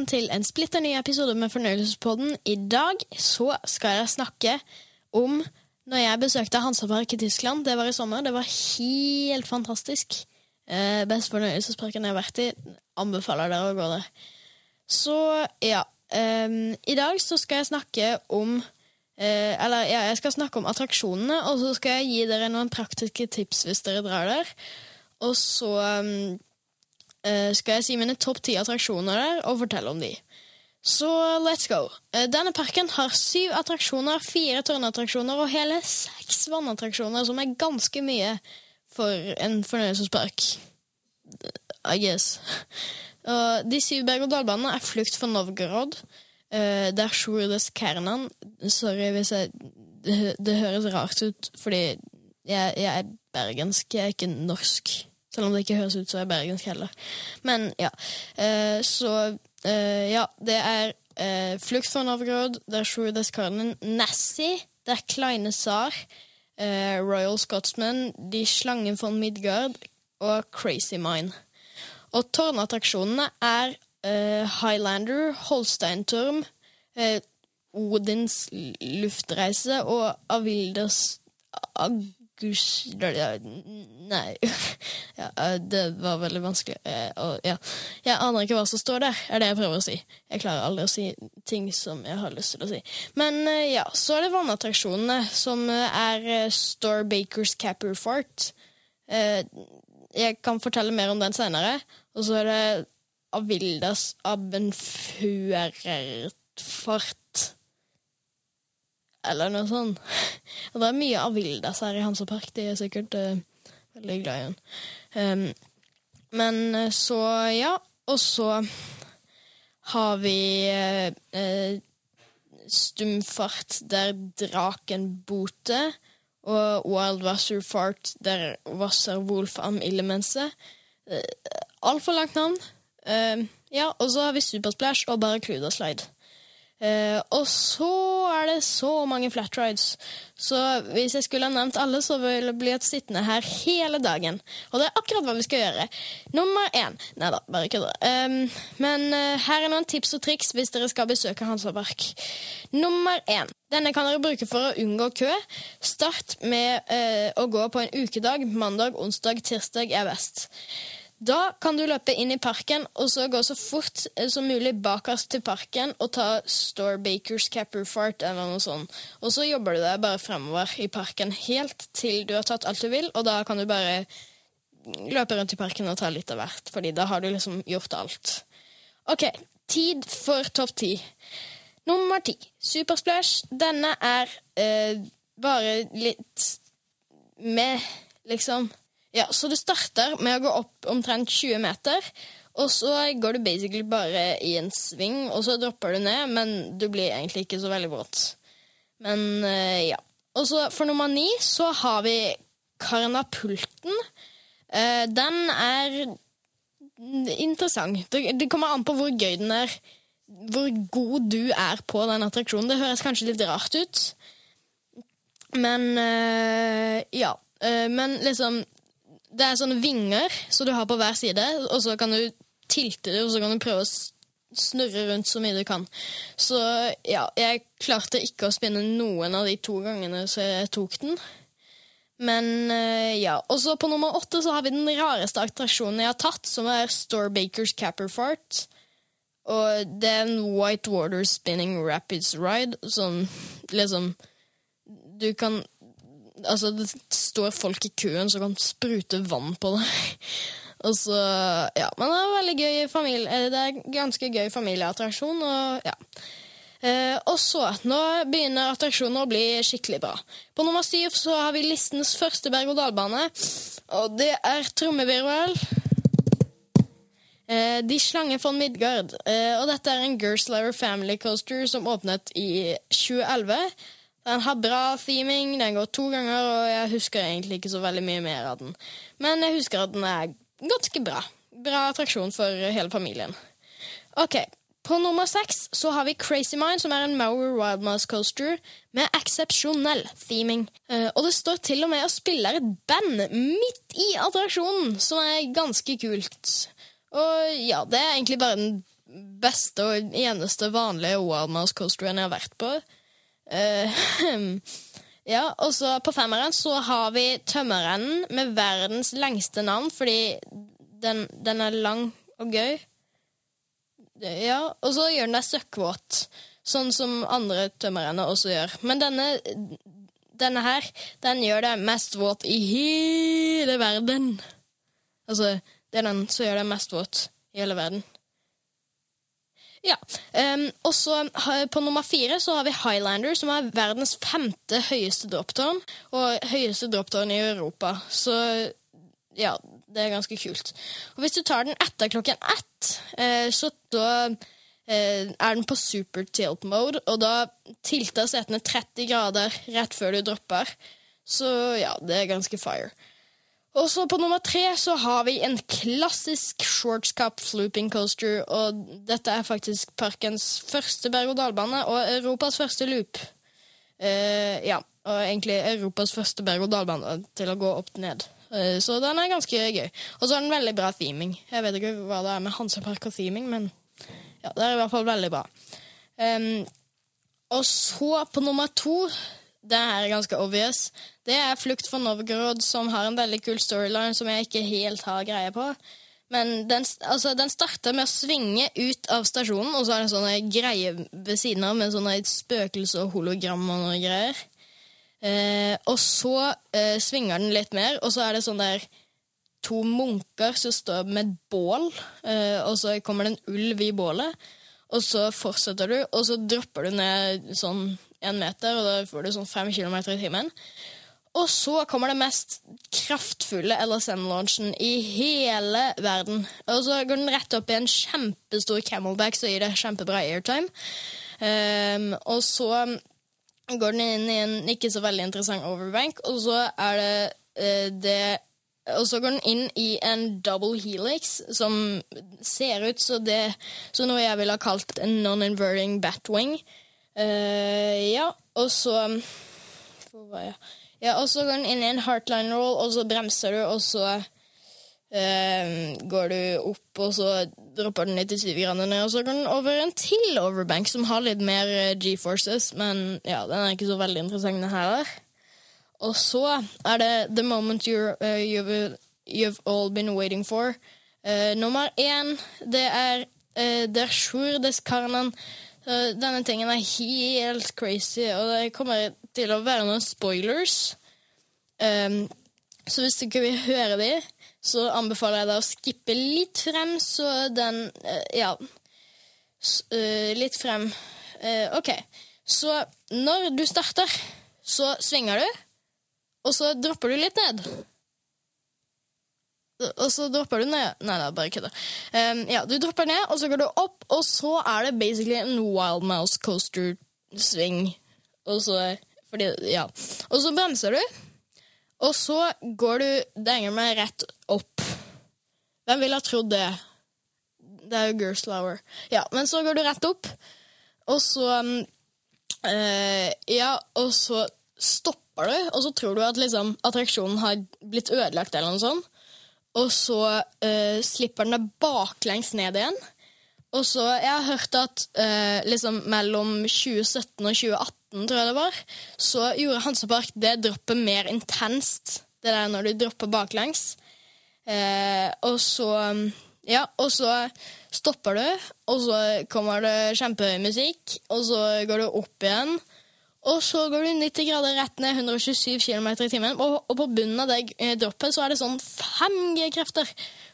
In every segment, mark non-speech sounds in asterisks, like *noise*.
Velkommen til en splitter ny episode med Fornøyelsespodden. I dag så skal jeg snakke om når jeg besøkte Hansapark i Tyskland. Det var i sommer. Det var helt fantastisk. Eh, best fornøyelsesparken jeg har vært i. Anbefaler dere å gå der. Så ja. Eh, I dag så skal jeg snakke om eh, Eller ja, jeg skal snakke om attraksjonene, og så skal jeg gi dere noen praktiske tips hvis dere drar der. Og så eh, skal jeg si mine topp ti attraksjoner der og fortelle om de. Så let's go. Eh, Denne parken har syv attraksjoner, fire tårnattraksjoner og hele seks vannattraksjoner, som er ganske mye for en fornøyelsespark. I guess. Og de syv berg-og-dal-banene er Flukt for Novgorod. der det er Sjurdes Kernan. Sorry hvis jeg det, det høres rart ut, fordi jeg, jeg er bergensk, jeg er ikke norsk. Selv om det ikke høres ut som jeg er bergensk heller. Men ja. Eh, så eh, ja, det er eh, Flukt fra Novgorod, det er Sjurdes Kernan, Nessie, det er Kleine Tsar, eh, Royal Scotsman, De Slangen von Midgard og Crazy Mine. Og tårnattraksjonene er eh, Highlander, Holsteinturm, eh, Odins luftreise og Avilders Agus... Nei *laughs* ja, eh, Det var veldig vanskelig. Eh, Og, ja. Jeg aner ikke hva som står der, er det jeg prøver å si. Jeg klarer aldri å si ting som jeg har lyst til å si. Men eh, ja, så er det vannattraksjonene, som er Store Bakers Capper Fart. Eh, Jeg kan fortelle mer om den senere. Og så er det Avildas Abenfuererfart. Eller noe sånt. Og det er mye Avildas her i Hansapark. De er sikkert uh, veldig glad i henne. Um, men eh, så, ja. Og så har vi eh, stumfart der draken boter, og Wild Wasser Fart der Wasser Wolf am Illemense. Uh, Altfor langt navn. Uh, ja, og så har vi Supersplash og bare Kluda Slide. Eh, og så er det så mange flat rides. Så hvis jeg skulle ha nevnt alle, så ville jeg blitt sittende her hele dagen. Og det er akkurat hva vi skal gjøre. Nummer én Nei da, bare kødder. Um, men uh, her er noen tips og triks hvis dere skal besøke Hansapark. Nummer én. Denne kan dere bruke for å unngå kø. Start med uh, å gå på en ukedag. Mandag, onsdag, tirsdag er best. Da kan du løpe inn i parken og så gå så fort eh, som mulig bakerst til parken og ta Store Bakers Capper Fart eller noe sånt. Og så jobber du deg bare fremover i parken helt til du har tatt alt du vil, og da kan du bare løpe rundt i parken og ta litt av hvert, fordi da har du liksom gjort alt. OK, tid for topp ti. Nummer ti. Supersplash. Denne er eh, bare litt med, liksom. Ja, så du starter med å gå opp omtrent 20 meter, og så går du basically bare i en sving, og så dropper du ned, men du blir egentlig ikke så veldig våt. Men uh, ja. Og så for nummer ni så har vi Karnapulten. Uh, den er interessant. Det, det kommer an på hvor gøy den er. Hvor god du er på den attraksjonen. Det høres kanskje litt rart ut, men uh, ja. Men liksom Det er sånne vinger som du har på hver side, og så kan du tilte det, og så kan du prøve å snurre rundt så mye du kan. Så ja, jeg klarte ikke å spinne noen av de to gangene så jeg tok den. Men eh, ja. Og så på nummer åtte så har vi den rareste attraksjonen jeg har tatt, som er Store Bakers Capper Fart. Og det er en White Water Spinning Rapids Ride, som liksom Du kan Altså, det står folk i køen som kan sprute vann på deg. *laughs* Og så Ja, men det er veldig gøy familie... eh, Det er ganske gøy familieattraksjon, og ja. Eh, og så, nå begynner attraksjonen å bli skikkelig bra. På nummer syv så har vi listens første berg-og-dal-bane, og det er trommevirvel. Eh, De slanger von Midgard. Eh, og dette er en Gerslower Family Coaster som åpnet i 2011. Den har bra theming, den går to ganger, og jeg husker egentlig ikke så veldig mye mer av den. Men jeg husker at den er ganske bra. Bra attraksjon for hele familien. Ok, på nummer seks så har vi Crazy Mind, som er en Mower Wild Mouse Coaster med eksepsjonell theming. Eh, og det står til og med og spiller et band midt i attraksjonen, som er ganske kult. Og ja, det er egentlig bare den beste og eneste vanlige Wild Mouse coasteren jeg har vært på. Eh, *laughs* ja, og så på femmeren så har vi Tømmerrennen med verdens lengste navn, fordi den, den er lang og gøy. Ja, og så gjør den deg søkkvåt, sånn som andre tømmerrenner også gjør. Men denne, denne her, den gjør deg mest våt i hele verden. Altså, det er den som gjør deg mest våt i hele verden. Ja. Um, og så På nummer fire så har vi Highlander, som er verdens femte høyeste droptårn. Og høyeste droptårn i Europa. Så ja, det er ganske kult. Og hvis du tar den etter klokken ett, eh, så da eh, er den på super tilt mode, og da tilter setene 30 grader rett før du dropper. Så ja, det er ganske fire. Og så på nummer tre så har vi en klassisk shortscup flooping coaster, og dette er faktisk parkens første berg-og-dal-bane og Europas første loop. Uh, ja, og egentlig Europas første berg-og-dal-bane til å gå opp ned. Uh, så den er ganske gøy. Og så er den veldig bra theming. Jeg vet ikke hva det er med Hansepark og theming, men ja, det er i hvert fall veldig bra. Um, og så på nummer to det er ganske obvious. Det er Flukt fra Novgorod, som har en veldig kul storyline som jeg ikke helt har greie på. Men den, altså, den starter med å svinge ut av stasjonen, og så er det sånne greier ved siden av med sånne spøkelse og hologram og noe greier. Eh, og så eh, svinger den litt mer, og så er det sånn der to munker som står med et bål, eh, og så kommer det en ulv i bålet. Og så fortsetter du, og så dropper du ned sånn én meter, og da får du sånn fem kilometer i timen. Og så kommer det mest kraftfulle LSM-launchen i hele verden. Og så går den rett opp i en kjempestor camelback så gir det kjempebra airtime. Um, og så går den inn i en ikke så veldig interessant overbank, og så er det uh, det og så går den inn i en double helix, som ser ut som så noe jeg ville ha kalt en non-inverting batwing. Uh, ja, og så Ja, og så går den inn i en heartline roll, og så bremser du, og så uh, går du opp, og så dropper den 97 grader ned, og så går den over en til overbank som har litt mer uh, G-forces, men ja, den er ikke så veldig interessant, den her. Og så er det The Moment you're, you've, you've, All Been Waiting For. nummer én, det er uh, Der Sjur des Karnan denne tingen er helt crazy, og det kommer til å være noen spoilers. Um, så hvis du ikke vil høre de, så anbefaler jeg deg å skippe litt frem, så den uh, Ja. Uh, litt frem. Uh, OK. Så når du starter, så svinger du, og så dropper du litt ned og så dropper du ned Nei, nei, bare kødda. Um, ja, du dropper ned, og så går du opp, og så er det basically en Wild Mouse coaster-sving. Og så fordi, ja. Og så bremser du, og så går du denger meg rett opp. Hvem ville ha trodd det? Det er jo Gerslower. Ja, men så går du rett opp, og så um, uh, Ja, og så stopper du, og så tror du at liksom attraksjonen har blitt ødelagt eller noe sånt og så uh, slipper den det baklengs ned igjen. Og så, Jeg har hørt at uh, liksom mellom 2017 og 2018, tror jeg det var, så gjorde Hansepark det droppet mer intenst. Det der når du dropper baklengs. Uh, og så Ja, og så stopper du, og så kommer det kjempehøy musikk, og så går du opp igjen. Og så går du 90 grader rett ned 127 km i timen, og, og, på bunnen av det eh, droppet så er det sånn 5G-krefter.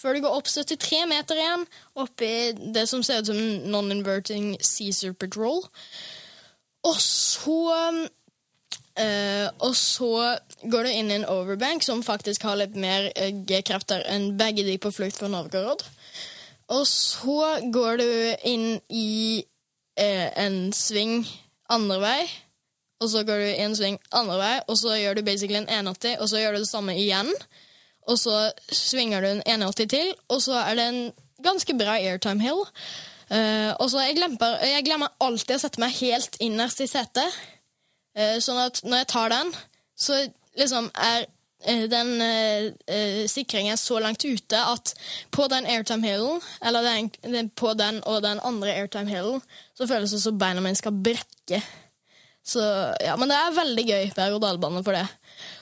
Før du går opp 73 meter igjen, oppi det som ser ut som non-inverting Caesar Patrol. Og så uh, Og så går du inn i en overbank som faktisk har litt mer uh, G-krefter enn begge de på flukt fra Novgorod. Og så går du inn i uh, en sving andre vei og så går du en sving andre vei, og så gjør du basically en 180, og så gjør du det samme igjen. Og så svinger du en 180 til, og så er det en ganske bra airtime hill. Uh, og så jeg glemmer, jeg glemmer, alltid å sette meg helt innerst i setet. Uh, sånn at når jeg tar den, så liksom er eh, den uh, sikringen så langt ute at på den airtime-hillen, eller den, på den og den andre airtime-hillen, så føles det som beina mine skal brekke. Så, ja, men det er veldig gøy berg-og-dal-bane for det.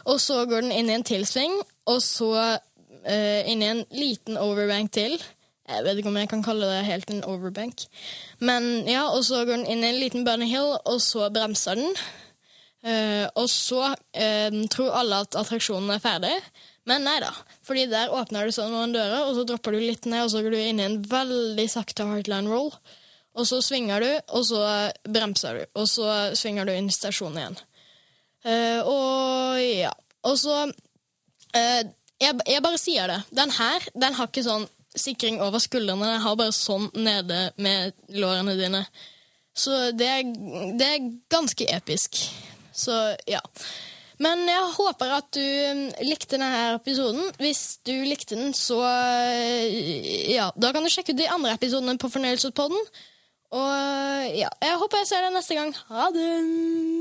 Og så går den inn i en tilsving, og så uh, inn i en liten overbank til. Jeg vet ikke om jeg kan kalle det helt en overbank. Men ja, Og så går den inn i en liten bunny hill, og så bremser den. Uh, og så uh, tror alle at attraksjonen er ferdig, men nei da. Fordi der åpner du sånn noen dører, og så dropper du litt ned, og så går du inn i en veldig sakte heartline roll. Og så svinger du, og så bremser du, og så svinger du inn i stasjonen igjen. Uh, og ja. Og så uh, jeg, jeg bare sier det. Den her den har ikke sånn sikring over skuldrene. Den har bare sånn nede med lårene dine. Så det er, det er ganske episk. Så ja. Men jeg håper at du mm, likte denne episoden. Hvis du likte den, så ja, da kan du sjekke ut de andre episodene på Fornøyelsespodden. Og ja, jeg håper jeg ser deg neste gang. Ha det!